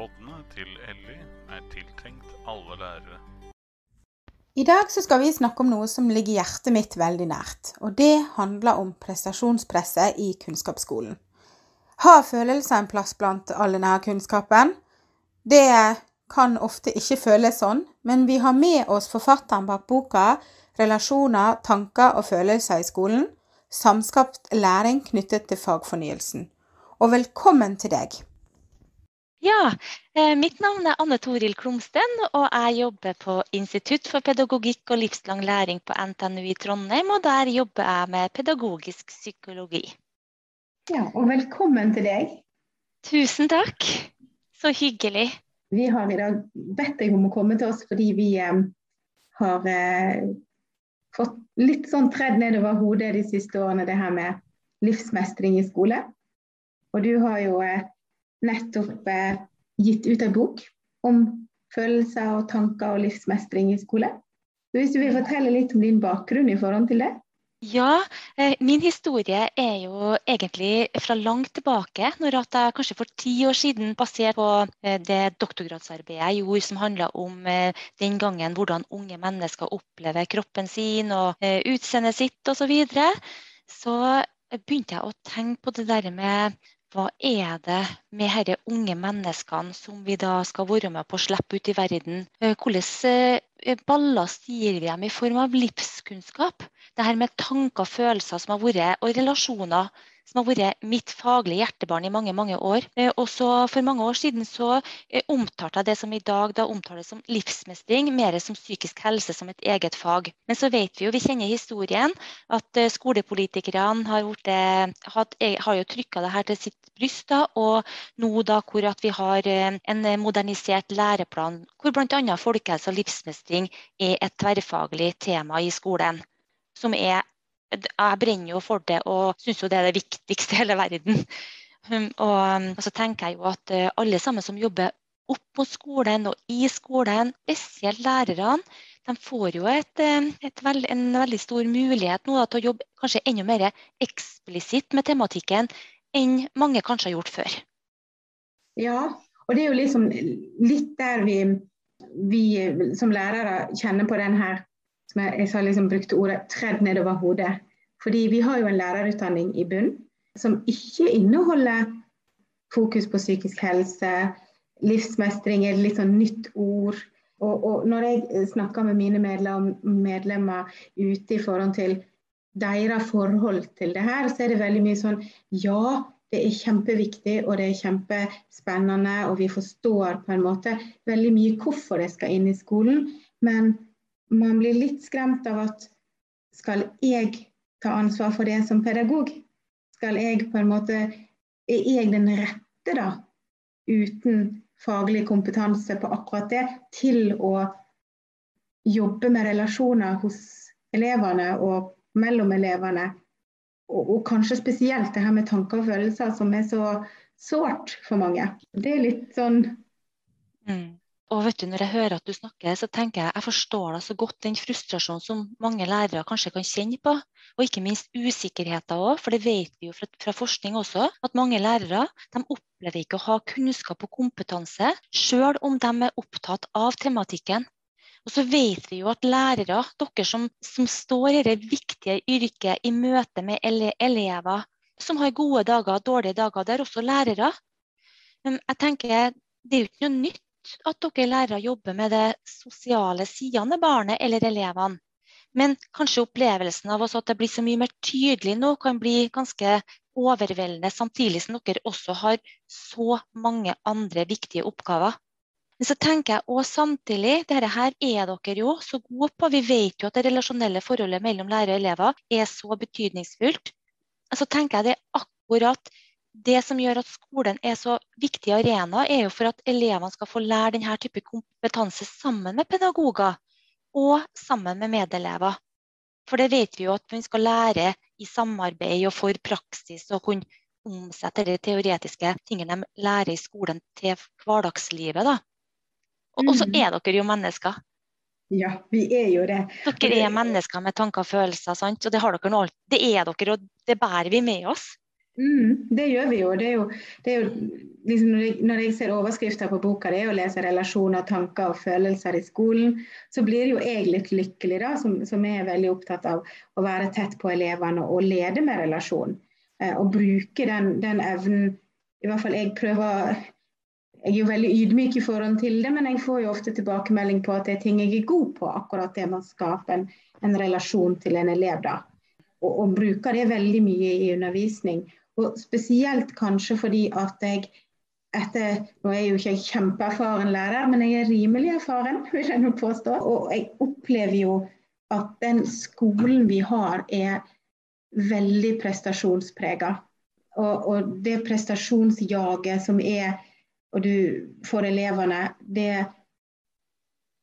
Poddene til Elly er tiltenkt alle lærere. I dag skal vi snakke om noe som ligger hjertet mitt veldig nært, og det handler om prestasjonspresset i kunnskapsskolen. Har følelser en plass blant all denne kunnskapen? Det kan ofte ikke føles sånn, men vi har med oss forfatteren bak boka 'Relasjoner, tanker og følelser i skolen', samskapt læring knyttet til fagfornyelsen. Og velkommen til deg. Ja, eh, mitt navn er Anne Toril Klomsten, og jeg jobber på Institutt for pedagogikk og livslang læring på NTNU i Trondheim. Og der jobber jeg med pedagogisk psykologi. Ja, og velkommen til deg. Tusen takk. Så hyggelig. Vi har i dag bedt deg om å komme til oss fordi vi eh, har eh, fått litt sånn tredd nedover hodet de siste årene, det her med livsmestring i skole. Og du har jo eh, nettopp eh, gitt ut en bok om følelser og tanker og livsmestring i skole. Så hvis du vil fortelle litt om din bakgrunn i forhold til det? Ja, eh, min historie er jo egentlig fra langt tilbake. Når jeg kanskje for ti år siden, basert på eh, det doktorgradsarbeidet jeg gjorde som handla om eh, den gangen hvordan unge mennesker opplever kroppen sin og utseendet sitt osv., så, videre, så begynte jeg å tenke på det der med hva er det med disse unge menneskene som vi da skal være med på å slippe ut i verden? Eh, hvordan eh, ballast gir vi dem i form av livskunnskap? Det her med tanker og følelser som har vært, og relasjoner som har vært mitt faglige hjertebarn i mange mange år. Og også For mange år siden så eh, omtalte jeg det som i dag da omtales som livsmestring, mer som psykisk helse som et eget fag. Men så vet vi jo, vi kjenner historien, at eh, skolepolitikerne har, gjort har trykka det her til sitt bryst. Da, og nå da hvor at vi har en modernisert læreplan hvor bl.a. folkehelse og livsmestring er et tverrfaglig tema i skolen. Som er jeg brenner jo for det og syns jo det er det viktigste i hele verden. Um, og, og, så tenker jeg jo at uh, alle sammen som jobber opp mot skolen og i skolen, spesielt lærerne, de får jo et, um, et veld, en veldig stor mulighet nå da, til å jobbe kanskje enda mer eksplisitt med tematikken enn mange kanskje har gjort før. Ja, og det er jo liksom litt der vi, vi som lærere kjenner på den her som jeg, jeg liksom brukte ordet 'tredd nedover hodet'. Fordi vi har jo en lærerutdanning i bunn som ikke inneholder fokus på psykisk helse. Livsmestring er et litt sånn nytt ord. Og, og når jeg snakker med mine medlemmer, medlemmer ute i forhold til deres forhold til det her, så er det veldig mye sånn Ja, det er kjempeviktig og det er kjempespennende, og vi forstår på en måte veldig mye hvorfor det skal inn i skolen. Men man blir litt skremt av at skal jeg ta ansvar for det som pedagog? Skal jeg på en måte Er jeg den rette, da, uten faglig kompetanse på akkurat det, til å jobbe med relasjoner hos elevene og mellom elevene? Og, og kanskje spesielt det her med tanker og følelser, som er så sårt for mange. Det er litt sånn mm. Og vet du, Når jeg hører at du snakker, så tenker jeg jeg forstår deg så godt den frustrasjonen som mange lærere kanskje kan kjenne på. Og ikke minst usikkerheten òg, for det vet vi jo fra, fra, forskning også, at mange lærere de opplever ikke å ha kunnskap og kompetanse, sjøl om de er opptatt av tematikken. Og så vet vi jo at lærere, dere som, som står i det viktige yrket i møte med ele elever, som har gode dager og dårlige dager, det er også lærere. Jeg tenker, det er jo ikke noe nytt at dere lærere jobber med det sosiale sidene av barnet eller elevene. Men kanskje opplevelsen av at det blir så mye mer tydelig nå, kan bli ganske overveldende, samtidig som dere også har så mange andre viktige oppgaver. Men så tenker jeg også samtidig, dette her er dere jo så gode på. Vi vet jo at det relasjonelle forholdet mellom lærere og elever er så betydningsfullt. Så tenker jeg det er akkurat det som gjør at skolen er så viktig arena, er jo for at elevene skal få lære denne type kompetanse sammen med pedagoger og sammen med medelever. For det vet vi jo at man skal lære i samarbeid og for praksis og kunne omsette de teoretiske tingene de lærer i skolen til hverdagslivet. Da. Og så mm. er dere jo mennesker. Ja, vi er jo det. Dere er mennesker med tanker og følelser, sant? og det har dere nå. Det er dere, og det bærer vi med oss. Mm, det gjør vi jo. Det er jo, det er jo liksom når, jeg, når, jeg, ser overskrifter på boka det er å lese relasjoner, tanker og følelser i skolen, så blir jo jeg litt lykkelig, da, som, som er veldig opptatt av å være tett på elevene og lede med relasjon. Eh, og bruke den, den, evnen I hvert fall jeg prøver Jeg er jo veldig ydmyk i forhold til det, men jeg får jo ofte tilbakemelding på at det er ting jeg er god på, akkurat det med å skape en, en relasjon til en elev. da. Og, og bruker det veldig mye i undervisning. Og spesielt kanskje fordi at jeg etter Nå er jeg jo ikke jeg kjempeerfaren lærer, men jeg er rimelig erfaren, vil jeg nå påstå. Og jeg opplever jo at den skolen vi har, er veldig prestasjonsprega. Og, og, det prestasjonsjaget som er og du får elevene, det,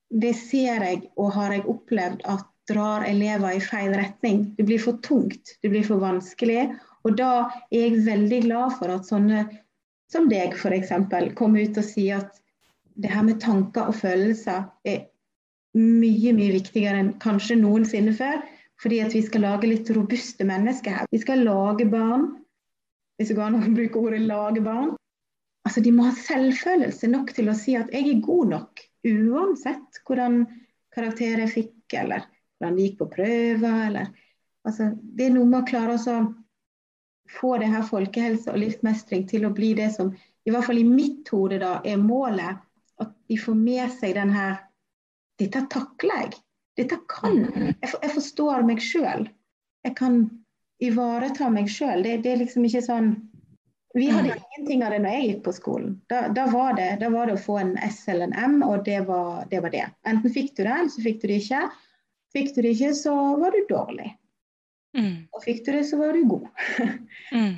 det ser jeg og har jeg opplevd at drar elever i feil retning. Det blir for tungt, det blir for vanskelig. Og da er jeg veldig glad for at sånne som deg f.eks. kommer ut og sier at det her med tanker og følelser er mye, mye viktigere enn kanskje noensinne før. Fordi at vi skal lage litt robuste mennesker her. Vi skal lage barn. Hvis det går an å bruke ordet 'lage barn'. Altså, De må ha selvfølelse nok til å si at 'jeg er god nok', uansett hvordan karakter jeg fikk, eller hvordan det gikk på prøver. Eller, altså, det er noe med å klare å få det her folkehelse og livsmestring til å bli det som i hvert fall i mitt hode da, er målet. At de får med seg den her Dette takler jeg. Dette kan jeg. Jeg forstår meg sjøl. Jeg kan ivareta meg sjøl. Det, det, er liksom ikke sånn Vi hadde ingenting av det når jeg gikk på skolen. Da, da, var, det, da var, det, å få en S eller en M, og det var, det var det. Enten fikk du det, eller så fikk du det ikke. Fikk du det ikke, så var du dårlig. Mm. Og fikk du det, så var du god. mm.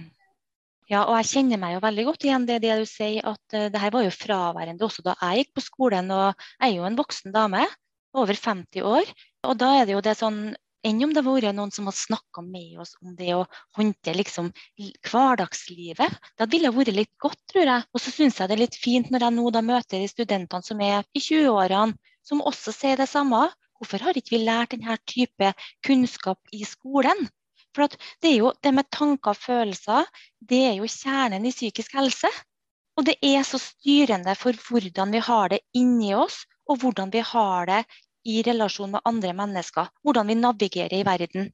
Ja, og jeg kjenner meg jo veldig godt igjen det, det du sier, at uh, det her var jo fraværende også da jeg gikk på skolen. Og jeg er jo en voksen dame, over 50 år. Og da er det jo det sånn enn om det hadde vært noen som hadde snakka med oss om det å håndtere liksom hverdagslivet. Det ville vært litt godt, tror jeg. Og så syns jeg det er litt fint når jeg nå da møter de studentene som er i 20-årene, som også sier det samme. Hvorfor har ikke vi lært denne type kunnskap i skolen? For det, jo, det med tanker og følelser det er jo kjernen i psykisk helse. Og det er så styrende for hvordan vi har det inni oss, og hvordan vi har det i relasjon med andre mennesker. Hvordan vi navigerer i verden.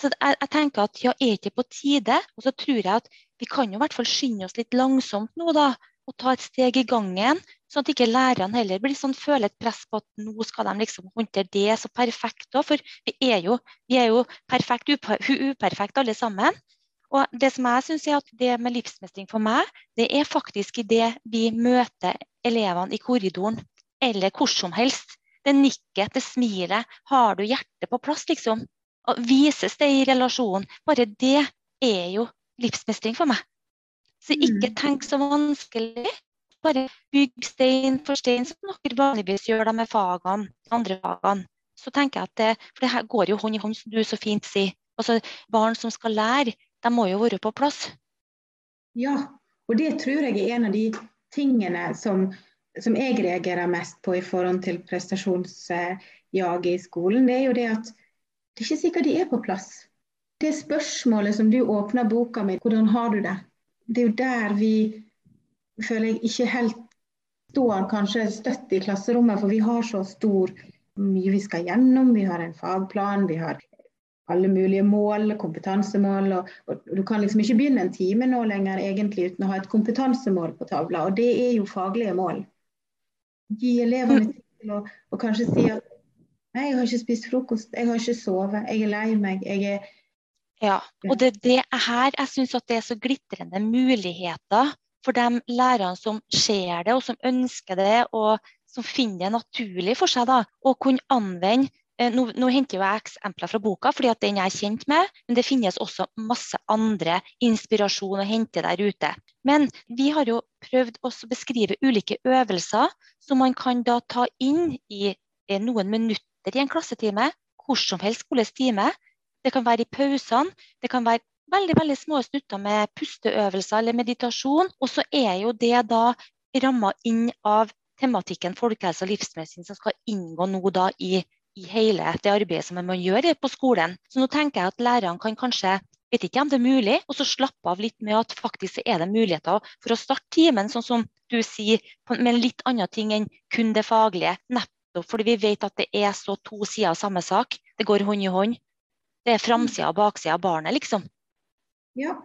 Så jeg, jeg tenker at ja, er ikke på tide? Og så tror jeg at vi kan jo i hvert fall skynde oss litt langsomt nå, da. Og ta et steg i gangen, Sånn at ikke lærerne heller blir sånn, føler et press på at nå skal de liksom håndtere det så perfekt. For vi er jo, vi er jo perfekt uperfekt alle sammen. Og det som jeg synes er at det med livsmestring for meg, det er faktisk i det vi møter elevene i korridoren, eller hvor som helst. Det nikket, det smilet. Har du hjertet på plass, liksom? Og vises det i relasjonen? Bare det er jo livsmestring for meg. Så ikke mm. tenk så vanskelig bare bygg stein for stein, som dere vanligvis gjør da med fagene, andre fagene. Så tenker jeg at det, For det her går jo hånd i hånd, som du så fint sier. Altså, Barn som skal lære, de må jo være på plass. Ja, og det tror jeg er en av de tingene som, som jeg reagerer mest på i forhold til prestasjonsjaget i skolen. Det er jo det at det er ikke sikkert de er på plass. Det spørsmålet som du åpner boka med, hvordan har du det? Det er jo der vi føler jeg ikke helt står kanskje støtt i klasserommet, for vi har så stor mye vi skal gjennom. Vi har en fagplan, vi har alle mulige mål, kompetansemål. Og, og, Du kan liksom ikke begynne en time nå lenger egentlig uten å ha et kompetansemål på tavla, og det er jo faglige mål. Gi elevene tid til å og kanskje si at nei, jeg har ikke spist frokost, jeg har ikke sovet, jeg er lei meg. jeg er ja, og det, er her jeg syns det er så glitrende muligheter for de lærerne som ser det, og som ønsker det, og som finner det naturlig for seg da, å kunne anvende nå, nå, henter jeg eksempler fra boka, fordi at den er kjent med, men det finnes også masse andre inspirasjon å hente der ute. Men vi har jo prøvd å beskrive ulike øvelser som man kan da ta inn i eh, noen minutter i en klassetime, hvor som helst skoles time. Det kan være i pausene, det kan være veldig veldig små snutter med pusteøvelser eller meditasjon. Og så er jo det da ramma inn av tematikken folkehelse og livsmestring som skal inngå nå da i, i hele det arbeidet som man gjør på skolen. Så nå tenker jeg at lærerne kan kanskje vet ikke om det er mulig, og så slappe av litt med at faktisk er det muligheter for å starte timen, sånn som du sier, med litt andre ting enn kun det faglige. Nettopp fordi vi vet at det er så to sider av samme sak. Det går hånd i hånd. Det er framsida og baksida av barnet, liksom. Ja.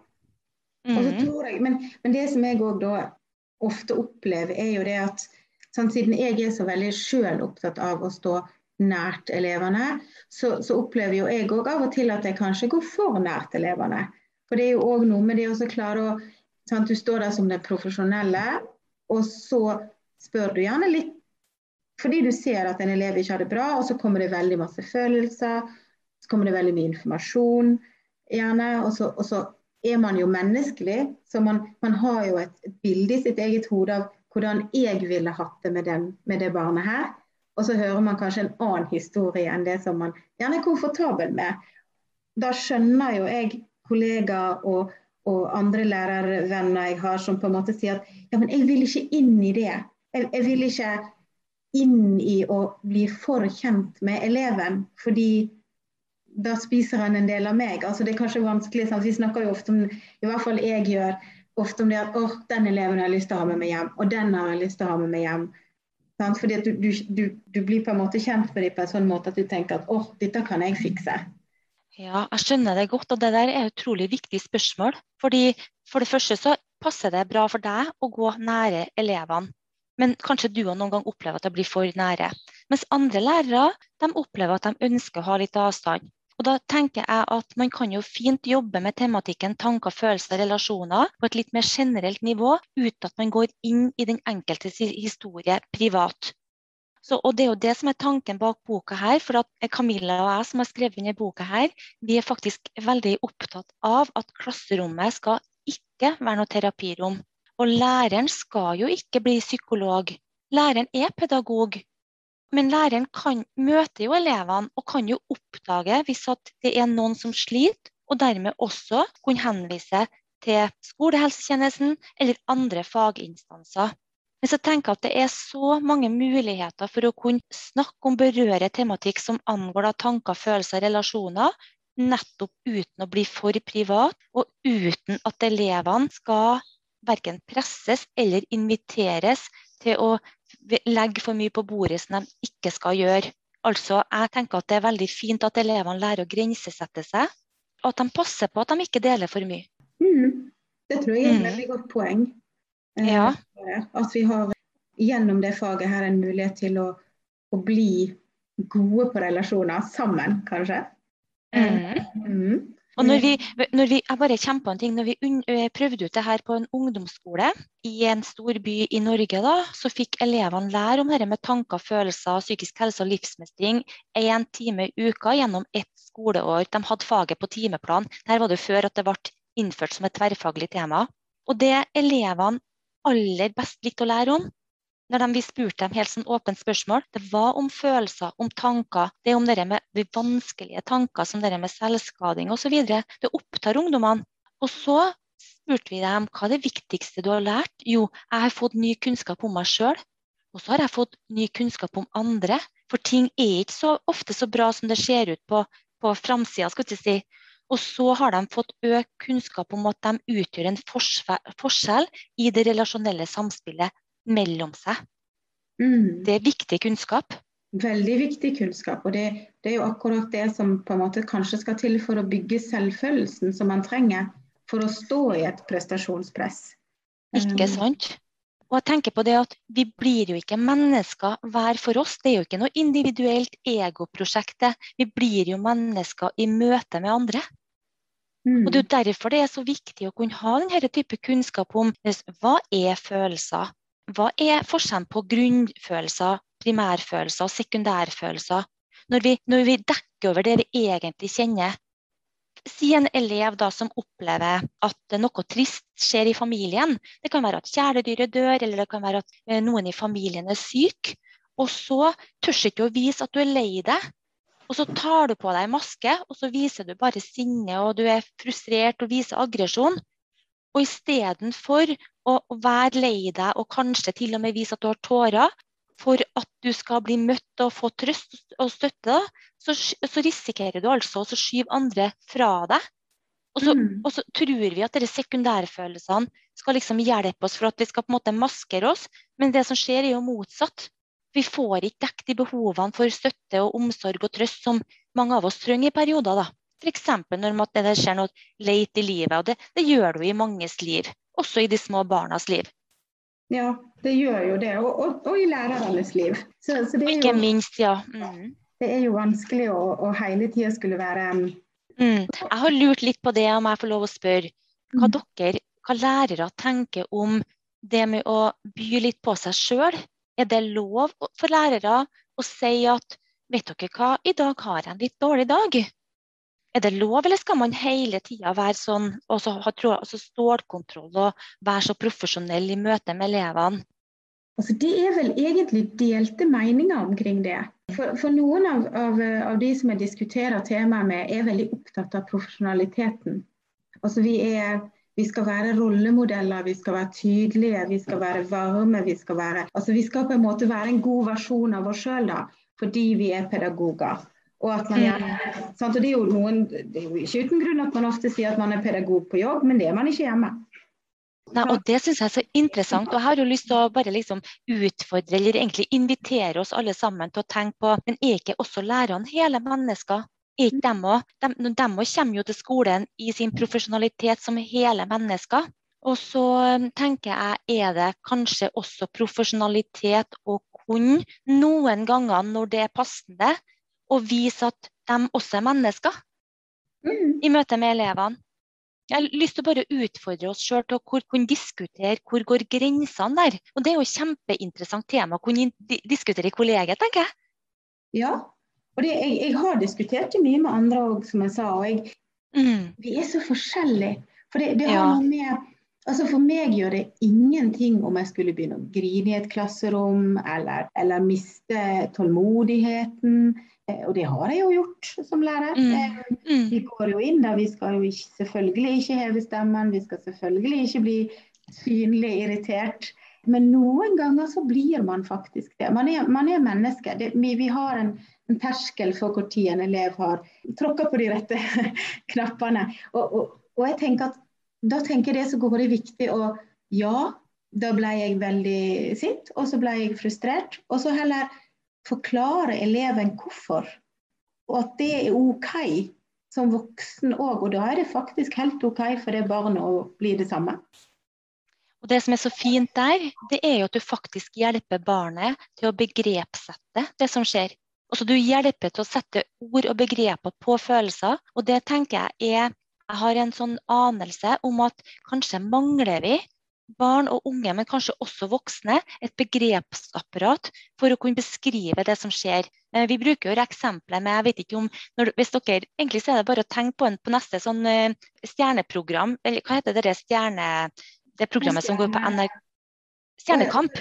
Og så Mhm. tror jeg, men, men det som jeg òg da ofte opplever, er jo det at sånn, siden jeg er så veldig sjøl opptatt av å stå nært elevene, så, så opplever jo jeg òg av og til at jeg kanskje går for nært elevene. For det er jo òg noe med det å klare å sant, Du står der som den profesjonelle, og så spør du gjerne litt fordi du ser at en elev ikke har det bra, og så kommer det veldig masse følelser. Så kommer det veldig mye informasjon, gjerne. Og så, og så er man jo menneskelig, så man, man har jo et, et bilde i sitt eget hode av hvordan jeg ville hatt det med, den, med det barnet her. Og så hører man kanskje en annen historie enn det som man gjerne er komfortabel med. Da skjønner jo jeg kollegaer og, og andre lærervenner jeg har som på en måte sier at ja, men jeg vil ikke inn i det. Jeg, jeg vil ikke inn i å bli for kjent med eleven, fordi da spiser han en del av meg. Altså Det er kanskje vanskelig, sant? Vi snakker jo ofte om, i hvert fall jeg gjør, ofte om det at åh, den eleven har jeg lyst til å ha med meg hjem, og den har jeg lyst til å ha med meg hjem. Fordi du, du, du, blir på en måte kjent med dem på en sånn måte at du tenker at åh, dette kan jeg fikse. Ja, jeg skjønner det godt, og det der er et utrolig viktig spørsmål. Fordi For det første så passer det bra for deg å gå nære elevene. Men kanskje du har noen gang opplever at det blir for nære. Mens andre lærere de opplever at de ønsker å ha litt avstand. Og da tenker jeg at Man kan jo fint jobbe med tematikken tanker, følelser relasjoner på et litt mer generelt nivå, uten at man går inn i den enkeltes historie privat. Så, og Det er jo det som er tanken bak boka her. for at Camilla og jeg som har skrevet denne boka her, vi er faktisk veldig opptatt av at klasserommet skal ikke være noe terapirom. Og læreren skal jo ikke bli psykolog. Læreren er pedagog. Men læreren kan, møter jo elevene og kan jo oppdage hvis det er noen som sliter, og dermed også kunne henvise til skolehelsetjenesten eller andre faginstanser. Men så tenker jeg at det er så mange muligheter for å kunne snakke om berøre tematikk som angår tanker, følelser og relasjoner, nettopp uten å bli for privat, og uten at elevene skal verken presses eller inviteres til å legge for mye på bordet som de ikke skal gjøre. Altså, jeg tenker at Det er veldig fint at elevene lærer å grensesette seg, og at de passer på at de ikke deler for mye. Mm. Det tror jeg er et Mm. veldig godt poeng. Eh, Ja. At vi har gjennom det faget her en mulighet til å, å bli gode på relasjoner sammen, kanskje. Mm. Mm. Og når vi, når vi, jeg bare kjemper en ting, når vi un, prøvde ut det her på en ungdomsskole i en stor by i Norge, da, så fikk elevene lære om dette med tanker, følelser, psykisk helse og livsmestring én time i uka gjennom ett skoleår. De hadde faget på timeplan. Der var det før at det ble innført som et tverrfaglig tema. Og det elevene aller best likte å lære om, når de, vi spurte dem helt sånn åpent spørsmål, det var om følelser, om tanker. Det er om det med de vanskelige tanker som det med selvskading osv. Det opptar ungdommene. Og så spurte vi dem hva er det viktigste du har lært. Jo, jeg har fått ny kunnskap om meg sjøl. Og så har jeg fått ny kunnskap om andre. For ting er ikke så ofte så bra som det ser ut på, på framsida, skal vi si. Og så har de fått økt kunnskap om at de utgjør en forskjell i det relasjonelle samspillet mellom seg. Mm. Det er viktig kunnskap. Veldig viktig kunnskap. Og det, det, er jo akkurat det som på en måte kanskje skal til for å bygge selvfølelsen som man trenger for å stå i et prestasjonspress. Ikke Um, sant? Og jeg tenker på det at Vi blir jo ikke mennesker hver for oss. Det er jo ikke noe individuelt egoprosjekt. Vi blir jo mennesker i møte med andre. mm. Og Det er jo derfor det er så viktig å kunne ha denne type kunnskap om hva er følelser. Hva er forskjellen på grunnfølelser, primærfølelser og sekundærfølelser? Når vi, når vi dekker over det vi egentlig kjenner. Si en elev da som opplever at noe trist skjer i familien. Det kan være at kjæledyret dør, eller det kan være at eh, noen i familien er syk. Og så tør ikke å vise at du er lei deg. Og så tar du på deg maske, og så viser du bare sinne, og du er frustrert og viser aggresjon. Og istedenfor å være lei deg og kanskje til og med vise at du har tårer, for at du skal bli møtt og få trøst og støtte, så, så risikerer du altså å skyve andre fra deg. Og så, mm. og så tror vi at disse sekundærfølelsene skal liksom hjelpe oss for at vi skal på en måte maskere oss, men det som skjer er jo motsatt. Vi får ikke dekket de behovene for støtte og omsorg og trøst som mange av oss trenger i perioder. da. F.eks. når det skjer noe leit i livet, og det, det gjør det jo i manges liv, også i de små barnas liv. Ja, det gjør jo det, og, og, og i lærernes liv. Så, så det Ikke jo, minst, ja. Mm. Det er jo vanskelig å, å hele tida skulle være Mm. Jeg har lurt litt på det, om jeg får lov å spørre. Hva mm. dere, hva lærere tenker om det med å by litt på seg sjøl? Er det lov for lærere å si at vet dere hva, i dag har jeg en litt dårlig dag? Er det lov, eller skal man hele tida være sånn, og så ha altså stålkontroll og være så profesjonell i møte med elevene? Altså, det er vel egentlig delte meninger omkring det. For, for noen av, av, av, de som jeg diskuterer temaet med, er veldig opptatt av profesjonaliteten. Altså, vi, er, vi skal være rollemodeller, vi skal være tydelige, vi skal være varme. Vi skal, være, altså, vi skal på en måte være en god versjon av oss sjøl fordi vi er pedagoger. Og, at man gjør, sant? og det, er jo noen, det er jo ikke uten grunn at man ofte sier at man er pedagog på jobb, men det er man ikke hjemme. Nei, og Det syns jeg er så interessant. og Jeg har jo lyst til å bare liksom utfordre eller egentlig invitere oss alle sammen til å tenke på men er ikke også lærerne hele mennesker? Er ikke dem òg? De, de kommer jo til skolen i sin profesjonalitet som hele mennesker. Og så um, tenker jeg, er det kanskje også profesjonalitet å kunne noen ganger når det er passende, å vise at de også er mennesker mm. i møte med elevene. Jeg har lyst til å bare utfordre oss sjøl til å kunne diskutere hvor går grensene der. Og Det er jo et kjempeinteressant tema å kunne diskutere i kollegiet, tenker jeg. Ja, og det, jeg, jeg, har diskutert det mye med andre òg, som jeg sa. og jeg, mm. Vi er så forskjellige. For det, det har ja. med Altså For meg gjør det ingenting om jeg skulle begynne å grine i et klasserom, eller, eller miste tålmodigheten. Eh, og det har jeg jo gjort som lærer. Mm. Eh, mm. Vi går jo inn der. Vi skal jo ikke, selvfølgelig ikke heve stemmen. Vi skal selvfølgelig ikke bli synlig irritert. Men noen ganger så blir man faktisk det. Man er, man er menneske. Det, vi, vi, har en, en terskel for når en elev har tråkka på de rette knappene. Og, og, og, jeg tenker at da tenker jeg det som går det viktig å Ja, da ble jeg veldig sint, og så ble jeg frustrert. Og så heller forklare eleven hvorfor, og at det er OK som voksen òg. Og da er det faktisk helt OK for det barnet å bli det samme. Og Det som er så fint der, det er jo at du faktisk hjelper barnet til å begrepssette det som skjer. Altså Du hjelper til å sette ord og begreper på følelser. Og det tenker jeg er Jeg har en sånn anelse om at kanskje mangler vi barn og unge, men kanskje også voksne, et begrepsapparat for å kunne beskrive det som skjer. Eh, vi bruker jo eksempler med jeg vet ikke om, når, hvis dere, Egentlig så er det bare å tenke på, en, på neste sånn uh, stjerneprogram. eller Hva heter det stjerne... Det programmet som går på NRK Stjernekamp.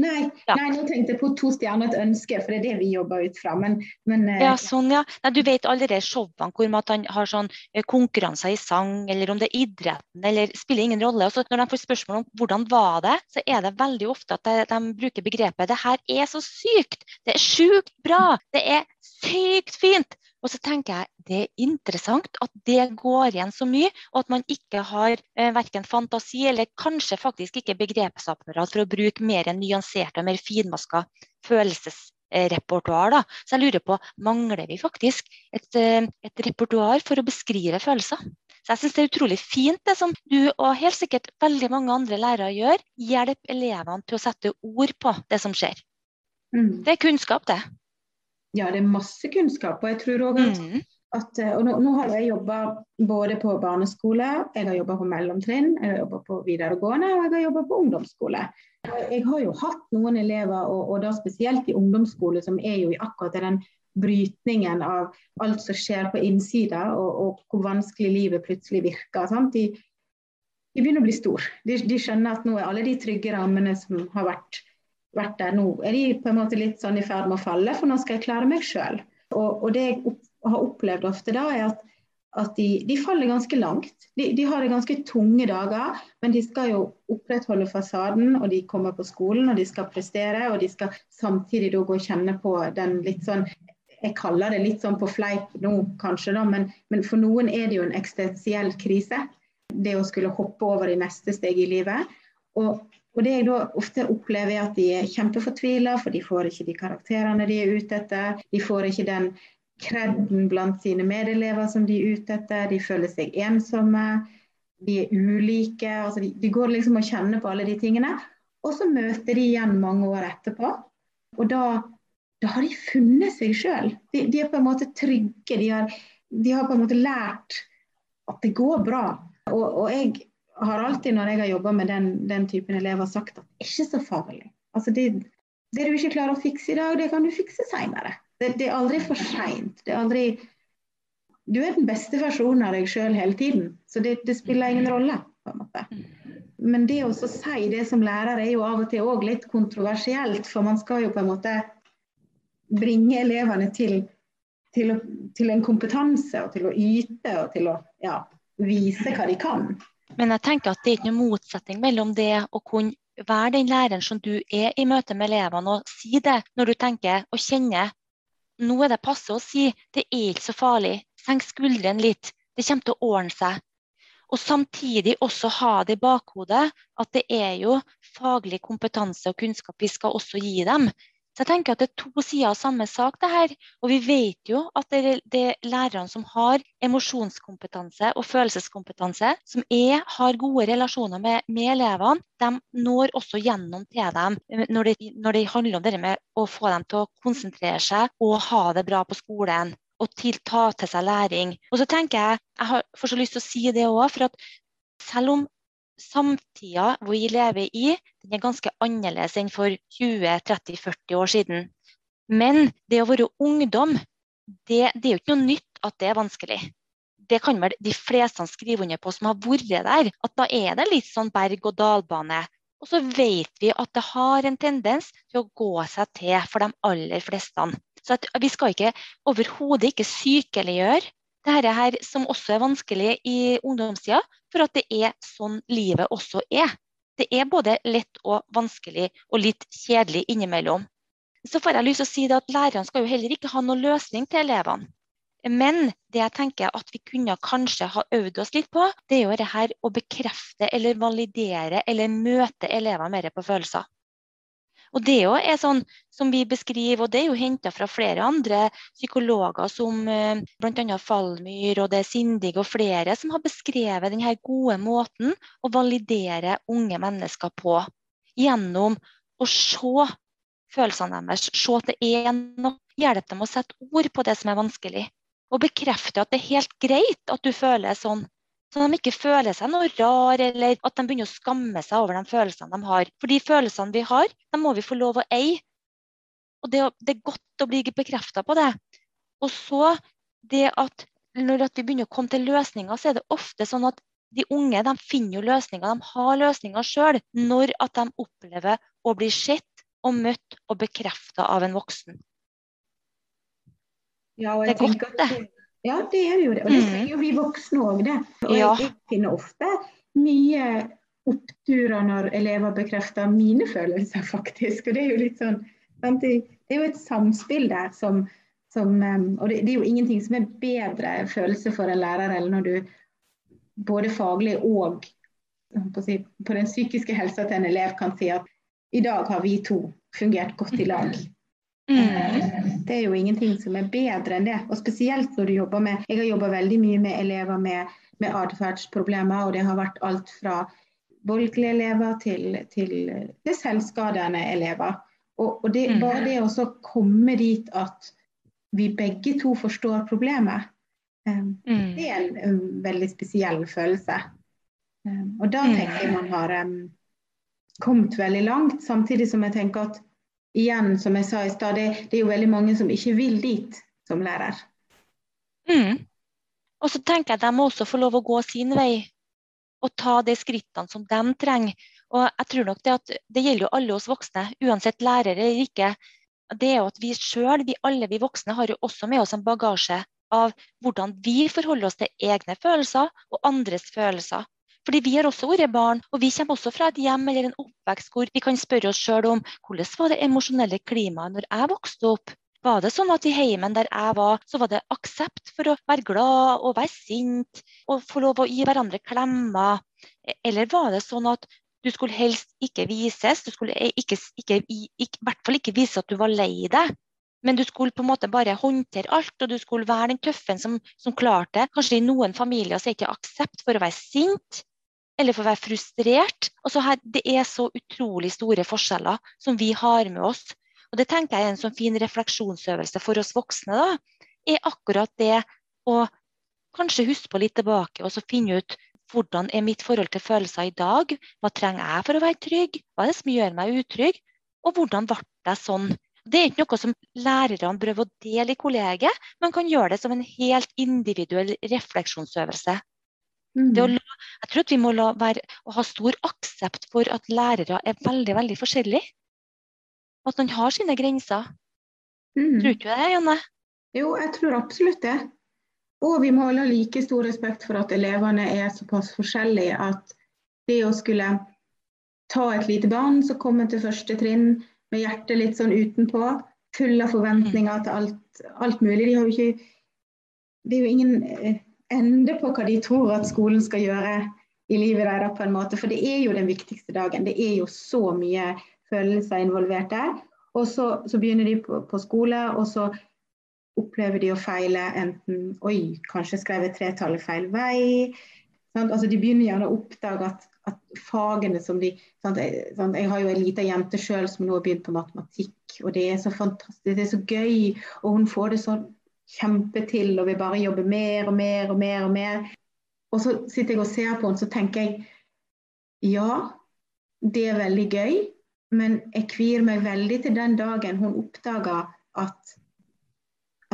Nei, ja. nei, nå tenkte jeg på to stjerner et ønske, for det er det vi jobber ut fra. Men, men eh, ja, sånn, ja. Nei, du vet alle de showene hvor man har sånn eh, konkurranser i sang, eller om det er idretten, eller spiller ingen rolle. Og så når de får spørsmål om hvordan var det, så er det veldig ofte at de, de bruker begrepet det her er så sykt, det er sjukt bra, det er sykt fint. Og så tenker jeg det er interessant at det går igjen så mye, og at man ikke har eh, verken fantasi eller kanskje faktisk ikke begrepsapparat for å bruke mer nyansert og mer finmaska følelsesrepertoar. Så jeg lurer på, mangler vi faktisk et, eh, et repertoar for å beskrive følelser? Så jeg syns det er utrolig fint det som du og helt sikkert veldig mange andre lærere gjør. Hjelp elevene til å sette ord på det som skjer. Mm. Det er kunnskap, det. Ja, det er masse kunnskap. Og jeg tror også at, mm. at eh, og nå, nå, har jeg jobba både på barneskole, jeg har jobba på mellomtrinn, jeg har jobba på videregående og jeg har jobba på ungdomsskole. Jeg har jo hatt noen elever, og, og da spesielt i ungdomsskole, som er jo i akkurat den brytningen av alt som skjer på innsida, og, og hvor vanskelig livet plutselig virker. De, de, begynner å bli store. De, de, skjønner at nå er alle de trygge rammene som har vært vært der nå, er de på en måte litt sånn i ferd med å falle, for nå skal jeg klare meg sjøl. Og, og, det jeg opp, har opplevd ofte da, er at, at de, de, faller ganske langt. De, de, har det ganske tunge dager, men de skal jo opprettholde fasaden, og de kommer på skolen og de skal prestere, og de skal samtidig da gå og kjenne på den litt sånn jeg kaller det litt sånn på fleip nå, kanskje, da, men, men, for noen er det jo en eksistensiell krise. Det å skulle hoppe over i neste steg i livet. Og, og det jeg da ofte opplever, er at de er kjempefortvila, for de får ikke de karakterene de er ute etter. De får ikke den kreden blant sine medelever som de er ute etter. De føler seg ensomme. De er ulike. altså De, de går liksom og kjenner på alle de tingene. Og så møter de igjen mange år etterpå. Og da da har de funnet seg sjøl. De, de, er på en måte trygge. De har, de har, på en måte lært at det går bra. Og, og jeg har alltid når jeg har jobba med den, den, typen elever, sagt at det er ikke så farlig. Altså det, det, du ikke klarer å fikse i dag, det kan du fikse seinere. Det, det, er aldri for seint. Du er den beste versjonen av deg sjøl hele tiden, så det, det, spiller ingen rolle. på en måte. Men det å si det som lærer er jo av og til òg litt kontroversielt, for man skal jo på en måte bringe elevene til, til, til, en kompetanse og til å yte og til å ja, vise hva de kan. Men jeg tenker at det er ikke noen motsetning mellom det å kunne være den læreren som du er i møte med elevene, og si det når du tenker og kjenner nå er det passe å si det er ikke så farlig, senk skuldrene litt, det kommer til å ordne seg. Og samtidig også ha det i bakhodet at det er jo faglig kompetanse og kunnskap vi skal også gi dem. Så jeg tenker at Det er to sider av samme sak. det her. Og Vi vet jo at det er lærerne som har emosjonskompetanse og følelseskompetanse, som er, har gode relasjoner med, med, elevene, de når også gjennom til dem når det, når det handler om det med å få dem til å konsentrere seg og ha det bra på skolen og til, ta til seg læring. Og så tenker Jeg jeg har så lyst til å si det også, for at selv om samtida vi lever i, den er ganske annerledes enn for 20-30-40 år siden. Men det å være ungdom, det, det, er jo ikke noe nytt at det er vanskelig. Det kan vel de fleste skrive under på som har vært der. At da er det litt sånn berg-og-dal-bane. Og så vet vi at det har en tendens til å gå seg til for de aller fleste. Så vi skal ikke overhodet ikke sykeliggjøre dette her som også er vanskelig i ungdomstida, for at det er sånn livet også er. Det er både lett og vanskelig og litt kjedelig innimellom. Så får jeg lyst til å si at Lærerne skal jo heller ikke ha noen løsning til elevene. Men det jeg tenker at vi kunne kanskje ha øvd oss litt på, det er jo det her å bekrefte eller validere eller møte elevene mer på følelser. Og Det er sånn som vi beskriver, og det er jo henta fra flere andre psykologer, som eh, bl.a. Fallmyr og det Sindig og flere, som har beskrevet denne gode måten å validere unge mennesker på. Gjennom å se følelsene deres, se at det er noe, hjelpe dem å sette ord på det som er vanskelig. Og bekrefte at det er helt greit at du føler sånn. Så de ikke føler seg noe rar, eller at de begynner å skamme seg over de følelsene de har. For de følelsene vi har, de må vi få lov å eie. Og det, det er godt å bli bekrefta på det. Og så det at når vi begynner å komme til løsninger, så er det ofte sånn at de unge de finner jo løsninger, de har løsninger sjøl, når at de opplever å bli sett og møtt og bekrefta av en voksen. Ja, det er godt, det. Ja, det er jo det. Og det sier jo vi voksne òg, det. Og jeg, jeg, finner ofte mye oppturer når elever bekrefter mine følelser, faktisk. Og det er jo litt sånn Det er jo et samspill der som, som Og det, det, er jo ingenting som er bedre følelse for en lærer eller når du både faglig og på, si, på den psykiske helsa til en elev kan si at i dag har vi to fungert godt i lag. Mm. Det er jo ingenting som er bedre enn det. Og spesielt når du jobber med Jeg har jobba veldig mye med elever med, med atferdsproblemer, og det har vært alt fra voldelige elever til, til, til selvskadende elever. Og, og det, mm. bare det å komme dit at vi begge to forstår problemet, um, mm. det er en, en, veldig spesiell følelse. Um, og da tenker jeg man har um, kommet veldig langt, samtidig som jeg tenker at igjen, som jeg sa i stad, det, det, er jo veldig mange som ikke vil dit som lærer. Mm. Og så tenker jeg at de må også få lov å gå sin vei og ta de skrittene som de trenger. Og jeg tror nok Det at det gjelder jo alle oss voksne, uansett lærer eller ikke. Det er jo at vi sjøl, vi alle vi voksne, har jo også med oss en bagasje av hvordan vi forholder oss til egne følelser og andres følelser. Fordi vi har også vært barn, og vi kommer også fra et hjem eller en oppvekst hvor vi kan spørre oss sjøl om hvordan var det emosjonelle klimaet når jeg vokste opp? Var det sånn at i heimen der jeg var, så var det aksept for å være glad og være sint og få lov å gi hverandre klemmer? Eller var det sånn at du skulle helst ikke vises, du skulle ikke, ikke, ikke, i hvert fall ikke vise at du var lei deg. Men du skulle på en måte bare håndtere alt, og du skulle være den tøffen som, som klarte det. Kanskje i noen familier så er det ikke aksept for å være sint eller for å være frustrert. Altså her, det er så utrolig store forskjeller som vi har med oss og Det tenker jeg er en sånn fin refleksjonsøvelse for oss voksne. da, er akkurat det å kanskje huske på litt tilbake og så finne ut hvordan er mitt forhold til følelser i dag? Hva trenger jeg for å være trygg? Hva er det som gjør meg utrygg? Og hvordan ble jeg sånn? Det er ikke noe som lærerne prøver å dele i kollegiet, man kan gjøre det som en helt individuell refleksjonsøvelse. Mm. Å, jeg tror at vi må være, ha stor aksept for at lærere er veldig veldig forskjellige. At man har sine grenser. Mm. Tror du det, Janne? Jo, jeg tror absolutt det. Og vi må ha like stor respekt for at elevene er såpass forskjellige at det å skulle ta et lite barn som kommer til første trinn med hjertet litt sånn utenpå, full av forventninger til alt, alt mulig de har jo ikke, Det er jo ingen eh, ende på hva de tror at skolen skal gjøre i livet deres, på en måte. For det er jo den viktigste dagen. Det er jo så mye følelser involvert der. Og så, så begynner de på, på, skole, og så opplever de å feile enten Oi, kanskje skrev jeg tretallet feil vei. Altså, de begynner gjerne å oppdage at, at fagene som de sant? Jeg, sant? jeg, har jo en liten jente sjøl som nå har begynt på matematikk, og det er så fantastisk, det er så gøy. Og hun får det sånn kjempetil og vil bare jobbe mer og mer og mer og mer. Og så sitter jeg og ser på henne, så tenker jeg ja, det er veldig gøy, men jeg kvier meg veldig til den dagen hun oppdager at,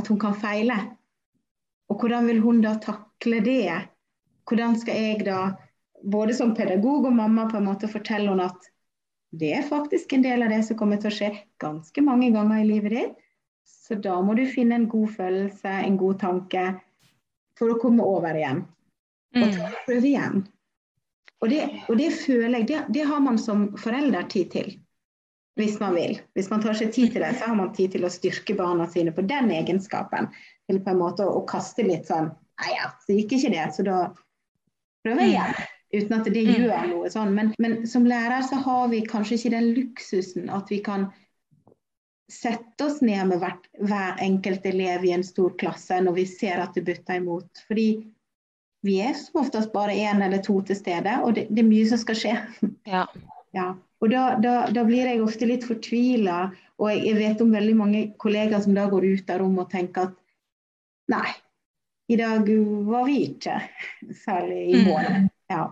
at hun kan feile. Og hvordan vil hun da takle det? Hvordan skal jeg da, både som pedagog og mamma, på en måte fortelle henne at det er faktisk en del av det som kommer til å skje ganske mange ganger i livet ditt. Så da må du finne en god følelse, en god tanke, for å komme over igjen. Og mm. prøve igjen. Og det, og det føler jeg, det, det har man som forelder tid til hvis man vil. Hvis man tar seg tid til det, så har man tid til å styrke barna sine på den egenskapen. Til på en måte å, å kaste litt sånn Nei ja, så gikk ikke det, så da prøver jeg igjen. Uten at det mm. gjør noe sånn. Men, men som lærer så har vi kanskje ikke den luksusen at vi kan sette oss ned med hvert, hver enkelt elev i en stor klasse når vi ser at det butter imot. Fordi vi er som oftest bare én eller to til stede, og det, det er mye som skal skje. Ja. ja. Og da, da, da, blir jeg ofte litt fortvila, og jeg, jeg, vet om veldig mange kollegaer som da går ut av rommet og tenker at nei, i dag var vi ikke særlig i mm. Ja.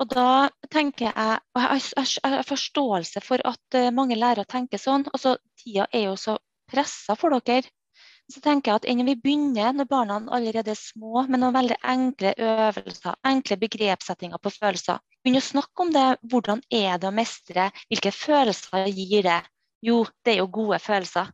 Og da tenker jeg, og jeg har forståelse for at eh, mange lærere tenker sånn. altså Tida er jo så pressa for dere. Så tenker jeg at Innen vi begynner når barna allerede er små, med noen veldig enkle øvelser, enkle begrepssettinger på følelser, Begynn å snakke om det. Hvordan er det å mestre? Hvilke følelser gir det? Jo, det er jo gode følelser.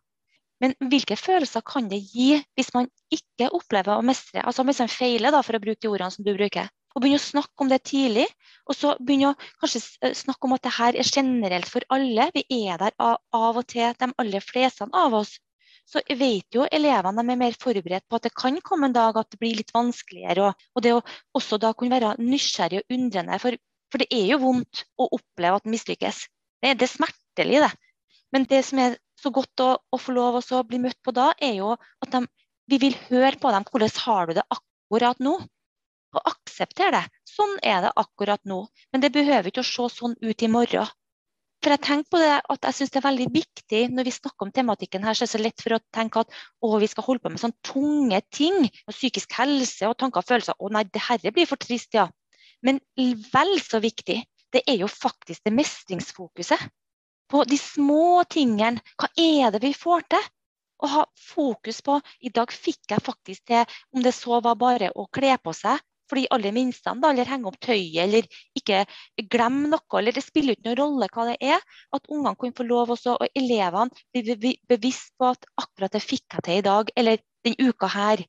Men hvilke følelser kan det gi hvis man ikke opplever å mestre? Altså Hvis man feiler, da, for å bruke de ordene som du bruker. Og begynne å snakke om det tidlig. Og så begynne å kanskje eh, snakke om at det her er generelt for alle. Vi er der av, og til, de aller fleste av oss. Så vet jo elevene de er mer forberedt på at det kan komme en dag at det blir litt vanskeligere. Og, og det å også da kunne være nysgjerrig og undrende. For for det er jo vondt å oppleve at en mislykkes. Det, det er smertelig, det. Men det som er så godt å, å få lov å bli møtt på da, er jo at de, vi vil høre på dem. Hvordan har du det akkurat nå? Og akseptere det. Sånn er det akkurat nå. Men det behøver ikke å se sånn ut i morgen. For jeg tenker på det at jeg synes det er veldig viktig når vi snakker om tematikken her, så er det så lett for å tenke at å, vi skal holde på med sånne tunge ting. Og psykisk helse og tanker og følelser. Å nei, det dette blir for trist, ja. Men vel så viktig, det er jo faktisk det mestringsfokuset. På de små tingene. Hva er det vi får til? Å ha fokus på I dag fikk jeg faktisk til, om det så var bare å kle på seg for de aller minste, eller henge opp tøyet, eller ikke glemme noe. eller Det spiller ikke noen rolle hva det er. At ungene kan få lov også, og elevene blir bevisst på at akkurat det fikk jeg til i dag, eller den uka her.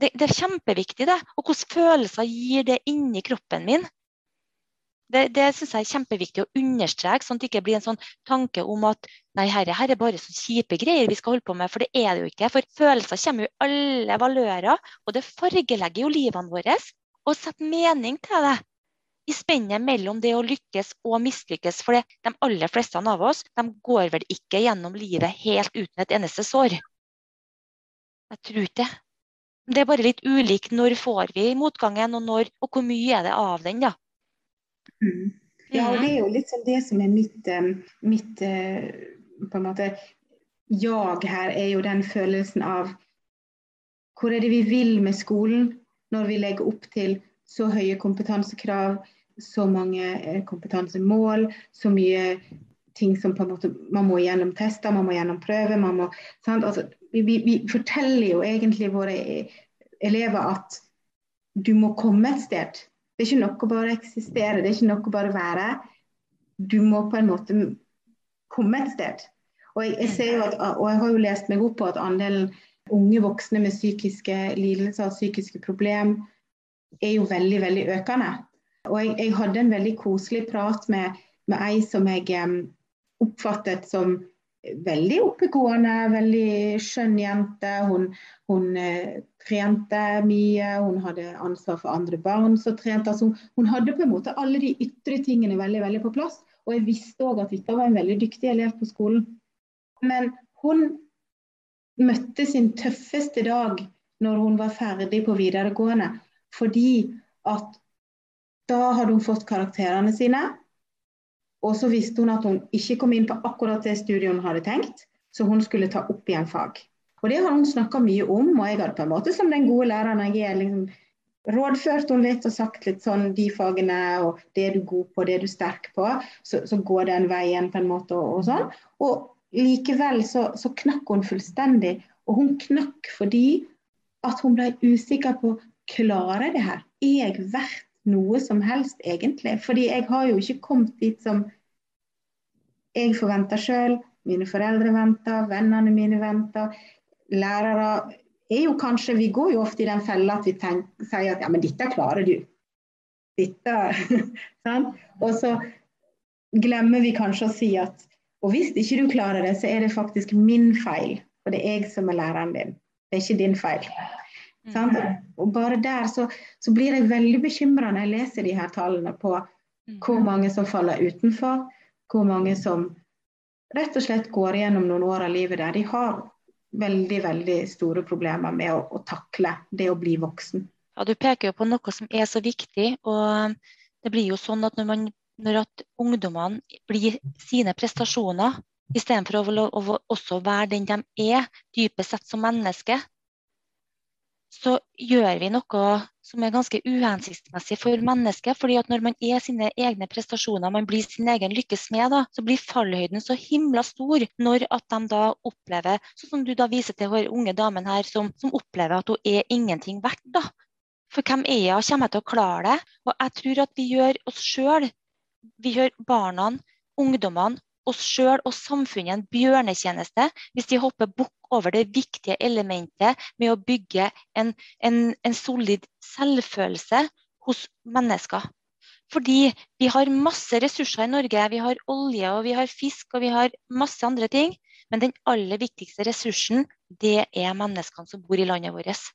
Det, det, er kjempeviktig, det. Og hvilke følelser gir det inni kroppen min? Det, det synes jeg er kjempeviktig å understreke, sånn at det ikke blir en sånn tanke om at nei, herre, her er bare så kjipe greier vi skal holde på med, for det er det jo ikke. For følelser kommer jo i alle valører, og det fargelegger jo livene våre. Og sette mening til det i spennet mellom det å lykkes og mislykkes. For de aller fleste av oss de går vel ikke gjennom livet helt uten et eneste sår. Jeg tror ikke det. Det er bare litt ulikt når får vi motgangen, og når, og hvor mye er det av den, da. Mm. Ja, det er jo litt sånn det som er mitt, eh, mitt eh, på en måte jag her, er jo den følelsen av hvor er det vi vil med skolen når vi legger opp til så høye kompetansekrav, så mange eh, kompetansemål, så mye ting som på en måte Man må gjennom tester, man må gjennom prøver. altså, vi, vi, vi, forteller jo egentlig våre elever at du må komme et sted. Det er ikke nok å bare eksistere, det er ikke nok å bare være. Du må på en måte komme et sted. Og jeg, jeg, at, og jeg har jo lest meg opp på at andelen unge voksne med psykiske lidelser og psykiske problem er jo veldig, veldig økende. Og jeg, jeg hadde en veldig koselig prat med, med ei som jeg um, oppfattet som veldig oppegående, veldig skjønn jente. Hun, hun uh, trente mye, hun hadde ansvar for andre barn som trente. Altså, hun hadde på en måte alle de ytre tingene veldig, veldig på plass. Og jeg visste òg at dette var en veldig dyktig elev på skolen. Men hun møtte sin tøffeste dag når hun var ferdig på videregående, fordi at da hadde hun fått karakterene sine. Og så visste hun at hun ikke kom inn på akkurat det studiet hun hadde tenkt, så hun skulle ta opp igjen fag. Og det har hun snakka mye om, og jeg hadde på en måte som den gode læreren jeg er, liksom, rådført hun litt og sagt litt sånn de fagene og det er du god på, det er du sterk på, så, så går den veien på en måte og, og sånn. Og likevel så, så, knakk hun fullstendig. Og hun knakk fordi at hun ble usikker på klarer det her. Er jeg verdt noe som helst, egentlig. Fordi jeg har jo ikke kommet dit som jeg forventer sjøl, mine foreldre venter, vennene mine venter. Lærere er jo kanskje Vi går jo ofte i den fella at vi tenker, sier at ja, men dette klarer du. Dette sant? Og så glemmer vi kanskje å si at og hvis ikke du klarer det, så er det faktisk min feil. For det er jeg som er læreren din. Det er ikke din feil. Mm. Og bare der så, så blir jeg veldig bekymra når jeg leser de her tallene på hvor mange som faller utenfor, hvor mange som rett og slett går gjennom noen år av livet der de har veldig veldig store problemer med å, å takle det å bli voksen. Ja, Du peker jo på noe som er så viktig. og det blir jo sånn at Når, man, når at ungdommene blir sine prestasjoner, istedenfor å, å, å også være den de er, dypest sett som menneske, så gjør vi noe som er ganske uhensiktsmessig for mennesket. fordi at Når man er sine egne prestasjoner, man blir sin egen lykkes med, så blir fallhøyden så himla stor når at de da opplever, sånn som du da viser til den unge damen her, som, som, opplever at hun er ingenting verdt. da. For hvem er jeg, kommer jeg til å klare det? Og jeg tror at vi gjør oss sjøl, vi gjør barna, ungdommene oss sjøl og samfunnet en bjørnetjeneste hvis de hopper bukk over det viktige elementet med å bygge en, en, en solid selvfølelse hos mennesker. Fordi vi har masse ressurser i Norge. Vi har olje og vi har fisk og vi har masse andre ting. Men den aller viktigste ressursen, det er menneskene som bor i landet vårt.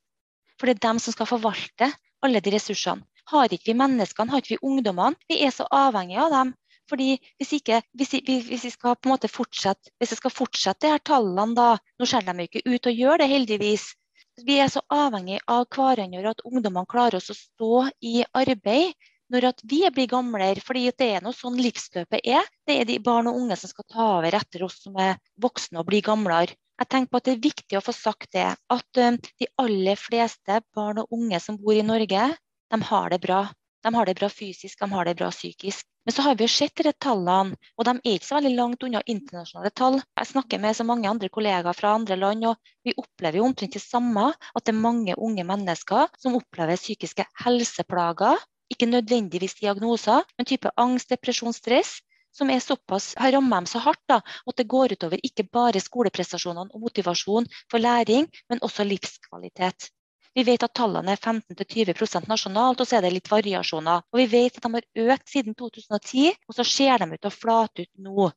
For det er dem som skal forvalte alle de ressursene. Har ikke vi menneskene, har ikke vi ungdommene, vi er så avhengige av dem. Fordi hvis, ikke, hvis, hvis, vi skal på en måte fortsette, hvis vi skal fortsette de her tallene, da Nå ser de jo ikke ut å gjøre det, heldigvis. Vi er så avhengig av hverandre at ungdommene klarer oss å stå i arbeid når vi blir gamlere. fordi det er noe sånn livsløpet er. Det er de barn og unge som skal ta over etter oss som er voksne og blir gamlere. Jeg tenker på at Det er viktig å få sagt det, at eh, de aller fleste barn og unge som bor i Norge, de har det bra. De har det bra fysisk, de har det bra psykisk. Men så har vi jo sett disse tallene, og de er ikke så veldig langt unna internasjonale tall. Jeg snakker med så mange andre kollegaer fra andre land, og vi opplever jo omtrent det samme. At det er mange unge mennesker som opplever psykiske helseplager. Ikke nødvendigvis diagnoser, men type angst, depresjon, stress som er såpass, har rammet dem så hardt da, at det går utover ikke bare skoleprestasjonene og motivasjon for læring, men også livskvalitet. Vi vet at tallene er 15-20 nasjonalt, og så er det litt variasjoner. Og vi vet at de har økt siden 2010, og så ser de ut til å flate ut nå.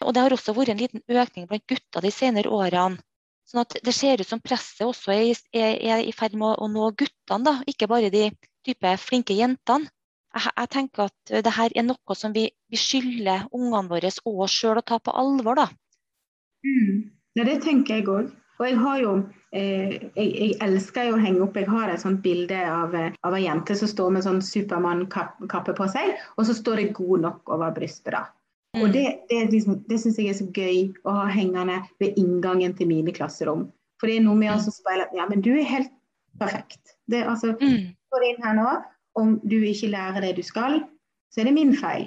Og det har også vært en liten økning blant gutta de senere årene. Sånn at det ser ut som presset også er, er, er i ferd med å, nå guttene, da, ikke bare de type flinke jentene. Jeg, tenker at det her er noe som vi, vi skylder ungene våre og oss sjøl å ta på alvor. da. Mm. Ja, det tenker jeg òg. Og jeg har jo eh, jeg, jeg, elsker jo å henge opp Jeg har et sånt bilde av, eh, av ei jente som står med sånn Supermann-kappe på seg, og så står det 'god nok' over brystet. da. Mm. Og Det, det, liksom, det syns jeg er så gøy å ha hengende ved inngangen til mine klasserom. For det er noe med å speile Ja, men du er helt perfekt. Det, altså, mm. går inn her nå, Om du ikke lærer det du skal, så er det min feil.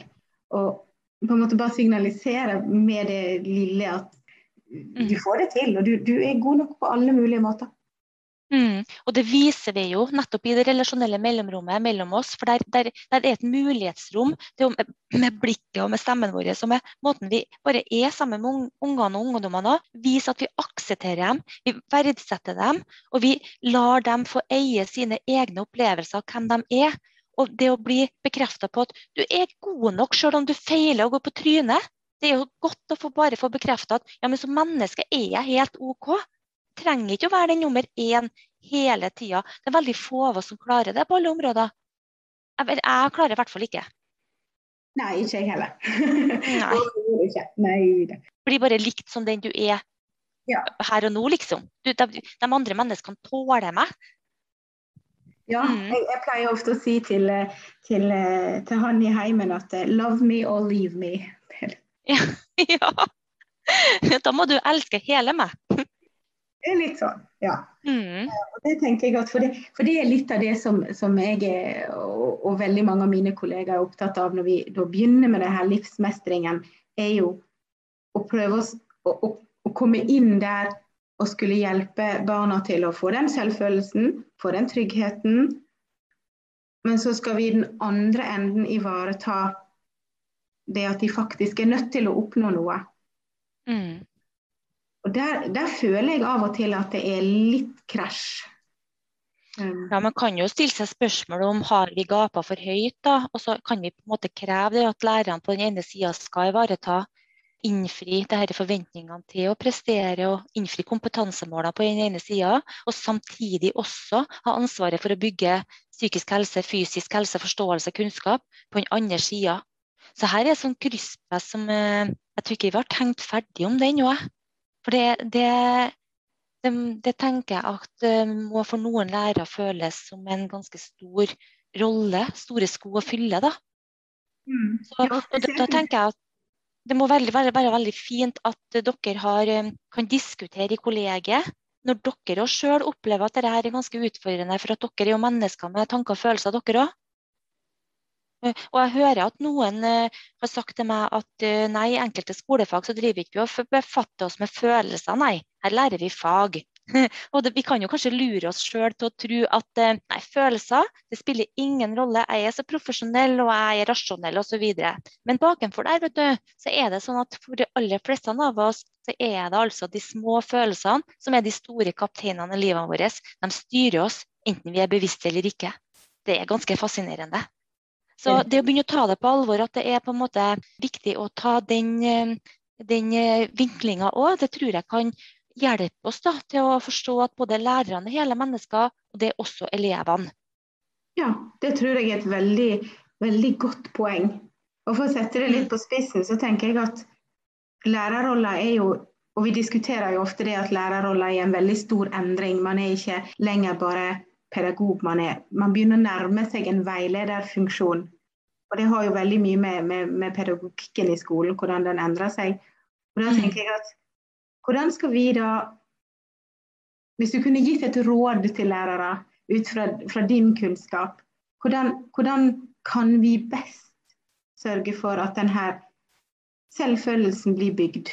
Og på en måte bare signalisere med det lille at du mm. får det til, og du, du er god nok på alle mulige måter. Mm. Og det viser vi jo nettopp i det relasjonelle mellomrommet mellom oss. For der, der, der er et mulighetsrom til, med blikket og med stemmen vår og med måten vi bare er sammen med ungene og ungdommene Vise at vi aksepterer dem, vi verdsetter dem, og vi lar dem få eie sine egne opplevelser av hvem de er. Og det å bli bekrefta på at du er god nok selv om du feiler og går på trynet. Det er jo godt å få bare få bekrefta at ja, men som menneske er jeg helt OK. Trenger ikke å være den nummer én hele tida. Det er veldig få av oss som klarer det på alle områder. Jeg, jeg klarer i hvert fall ikke. Nei, ikke jeg heller. Nei. Nei. Blir bare likt som den du er ja. her og nå, liksom. Du, de, de, andre menneskene tåler meg. Ja, mm. jeg, jeg, pleier ofte å si til, til, til han i heimen at 'love me or leave me'. Ja. Da må du elske hele meg. Det er litt sånn, ja. Mm. Det tenker jeg at for det, for det, er litt av det som, som jeg er, og, og, veldig mange av mine kollegaer er opptatt av når vi begynner med denne livsmestringen, er jo å prøve å, å, å, komme inn der og skulle hjelpe barna til å få den selvfølelsen, få den tryggheten. Men så skal vi i den andre enden ivareta det at de faktisk er nødt til å oppnå noe. Mm. Og der, der, føler jeg av og til at det er litt krasj. Um. Ja, Man kan jo stille seg spørsmål om har vi gapa for høyt. da, og Så kan vi på en måte kreve det at lærerne på den ene sida skal ivareta, innfri disse forventningene til å prestere og innfri kompetansemålene på den ene sida, og samtidig også ha ansvaret for å bygge psykisk helse, fysisk helse, forståelse, kunnskap på den andre sida. Så her er sånn krysspress som eh, jeg tror ikke vi har tenkt ferdig om det ennå. For det, det, det, det, tenker jeg at det eh, må for noen lærere føles som en ganske stor rolle, store sko å fylle. da. Mm. Så, da, da, tenker jeg at det må veldig, være, være, veldig fint at dere har, eh, kan diskutere i kollegiet når dere sjøl opplever at dette er ganske utfordrende, for at dere er jo mennesker med tanker og følelser, dere òg. Og jeg hører at noen uh, har sagt til meg at uh, nei, i enkelte skolefag så driver ikke vi og befatter oss med følelser, nei. Her lærer vi fag. og det, Vi kan jo kanskje lure oss sjøl til å tro at nei, følelser det spiller ingen rolle. Jeg er så profesjonell og jeg er rasjonell osv. Men bakenfor der vet du, så er det sånn at for de aller fleste av oss så er det altså de små følelsene som er de store kapteinene i livet vårt. De styrer oss enten vi er bevisste eller ikke. Det er ganske fascinerende. Så det å begynne å ta det på alvor, at det er på en måte viktig å ta den, eh, den eh, vinklinga òg, det tror jeg kan hjelpe oss da, til å forstå at både lærerne er hele mennesker, og det er også elevene. Ja, det tror jeg er et veldig, veldig godt poeng. Og For å sette det litt på spissen, så tenker jeg at lærerrolla er jo og Vi diskuterer jo ofte det at lærerrolla er en veldig stor endring. Man er ikke lenger bare pedagog man er. Man begynner å nærme seg en veilederfunksjon. Og det har jo veldig mye med, med, med pedagogikken i skolen, hvordan den endrer seg. Og da tenker jeg at hvordan skal vi da Hvis du kunne gitt et råd til lærere ut fra, fra din kunnskap, hvordan, hvordan, kan vi best sørge for at denne selvfølelsen blir bygd?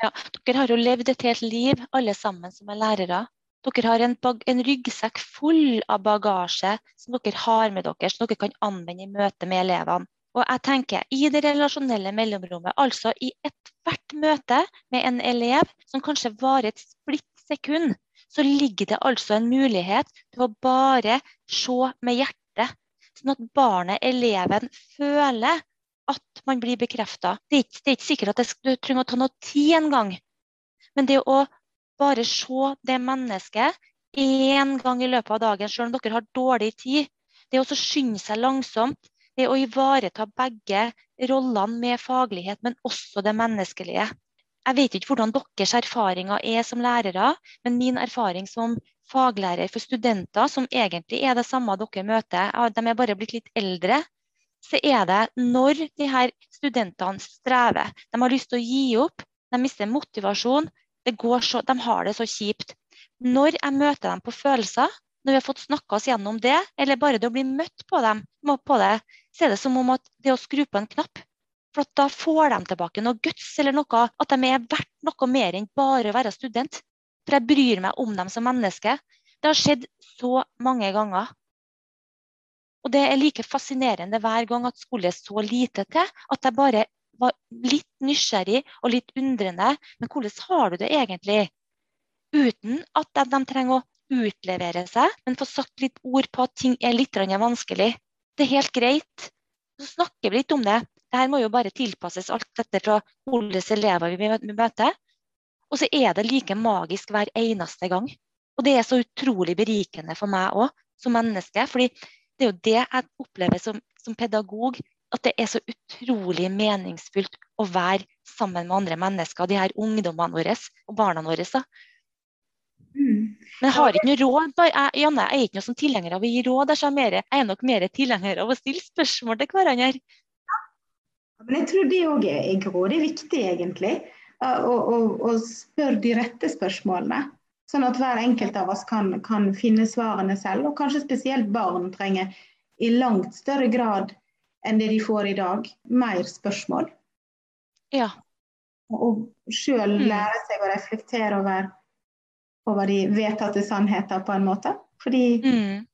Ja, Dere har jo levd et helt liv, alle sammen som er lærere. Dere har en, en, ryggsekk full av bagasje som dere har med dere, som dere kan anvende i møte med elevene. Og jeg tenker, I det relasjonelle mellomrommet, altså i ethvert møte med en elev som kanskje varer et splitt sekund, så ligger det altså en mulighet til å bare se med hjertet. Sånn at barnet, eleven, føler at man blir bekrefta. Det, det, er ikke sikkert at det, du trenger å ta noe tid engang. Men det å bare se det mennesket én gang i løpet av dagen, selv om dere har dårlig tid, det å skynde seg langsomt, det å ivareta begge rollene med faglighet, men også det menneskelige. Jeg vet ikke hvordan deres erfaringer er som lærere, men min erfaring som faglærer for studenter, som egentlig er det samme dere møter, de er bare blitt litt eldre, så er det når de her studentene strever, de har lyst til å gi opp, de mister motivasjon, så, de har det så kjipt. Når jeg møter dem på følelser, når vi har fått snakka oss gjennom det, eller bare det å bli møtt på, dem, på det, så er det som om at det å skru på en knapp For da får de tilbake noe guts eller noe, at de er verdt noe mer enn bare å være student. For jeg bryr meg om dem som menneske. Det har skjedd så mange ganger. Og det er like fascinerende hver gang at skulle så lite til at jeg bare var litt nysgjerrig og litt undrende. Men hvordan har du det egentlig? Uten at de, de trenger å utlevere seg, men få satt litt ord på at ting er litt vanskelig. Det er helt greit. Så snakker vi litt om det. Dette må jo bare tilpasses alt etter fra hvilke elever vi møter. Og så er det like magisk hver eneste gang. Og det er så utrolig berikende for meg òg, som menneske. fordi det er jo det jeg opplever som, som pedagog, at det er så utrolig meningsfullt å være sammen med andre mennesker, de her ungdommene våre og barna våre. Da. Mm. Men jeg har ikke noe råd. Jeg, Janne, jeg er ikke noe som tilhenger av å gi råd. Jeg er, mer, jeg er nok mer tilhenger av å stille spørsmål til hverandre. Ja, men jeg tror det òg er, er viktig, egentlig. Å spørre de rette spørsmålene. Sånn at hver enkelt av oss kan, kan finne svarene selv. Og kanskje spesielt barn trenger i langt større grad enn det de får i dag. Mer spørsmål. Ja. Og sjøl mm. lære seg å reflektere over, over, de vedtatte sannheter, på en måte. Fordi mm.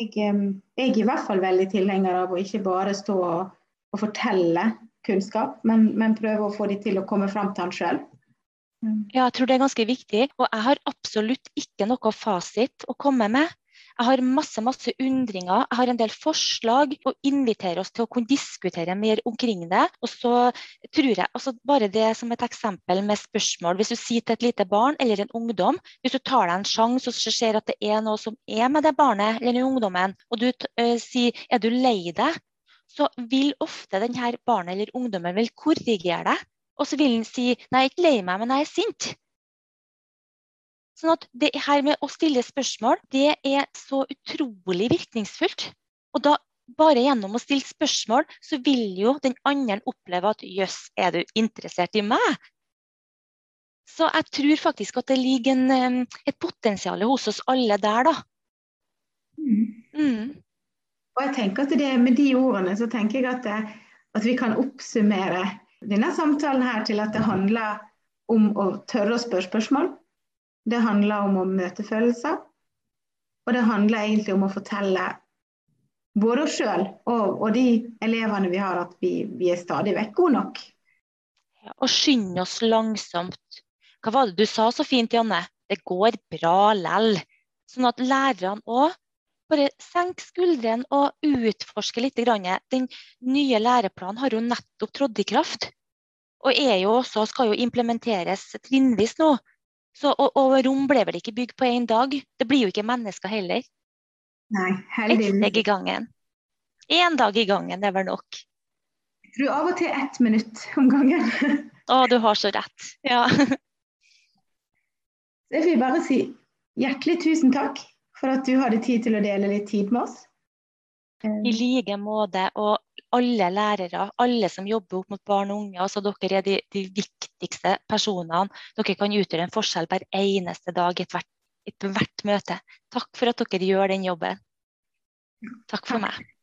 jeg, jeg, er i hvert fall veldig tilhenger av å ikke bare stå og, og fortelle kunnskap, men, men, prøve å få de til å komme fram til han sjøl. Ja, jeg tror det er ganske viktig. Og jeg har absolutt ikke noe fasit å komme med. Jeg har masse masse undringer, jeg har en del forslag og inviterer oss til å kunne diskutere mer omkring det. Og så tror jeg, altså Bare det som et eksempel med spørsmål. Hvis du sier til et lite barn eller en ungdom, hvis du tar deg en sjanse og ser at det er noe som er med det barnet eller den ungdommen, og du uh, sier er du lei deg, så vil ofte denne barnet eller ungdommen vil korrigere deg. Og så vil han si nei, jeg er ikke lei meg, men jeg er sint. Sånn at det her med å stille spørsmål, det er så utrolig virkningsfullt. Og da bare gjennom å stille spørsmål, så vil jo den andre oppleve at jøss, er du interessert i meg? Så jeg tror faktisk at det ligger en, et potensial hos oss alle der, da. Mm. Mm. Og jeg tenker at det, Med de ordene så tenker jeg at, det, at vi kan oppsummere denne samtalen her til at det handler om å tørre å spørre spørsmål. Det handler om å møte følelser. Og det handler egentlig om å fortelle både oss sjøl og, og, de elevene vi har, at vi, vi er stadig vekk gode nok. Ja, og skynde oss langsomt. Hva var det du sa så fint, Janne? Det går bra lell. Sånn at lærerne òg bare senker skuldrene og utforsker litt. Den nye læreplanen har jo nettopp trådt i kraft. Og er jo også, skal jo implementeres trinnvis nå. Så, og, og, rom ble vel ikke bygd på én dag. Det blir jo ikke mennesker heller. Nei, heldigvis. Ett steg i gangen. Én dag i gangen, det er vel nok. Jeg tror av og til ett minutt om gangen. Å, du har så rett. Ja. Jeg vil bare si hjertelig tusen takk for at du hadde tid til å dele litt tid med oss. I like måte. Og alle lærere, alle som jobber opp mot barn og unge. altså Dere er de, de viktigste personene. Dere kan utgjøre en forskjell hver eneste dag i ethvert et hvert møte. Takk for at dere gjør den jobben. Takk for meg.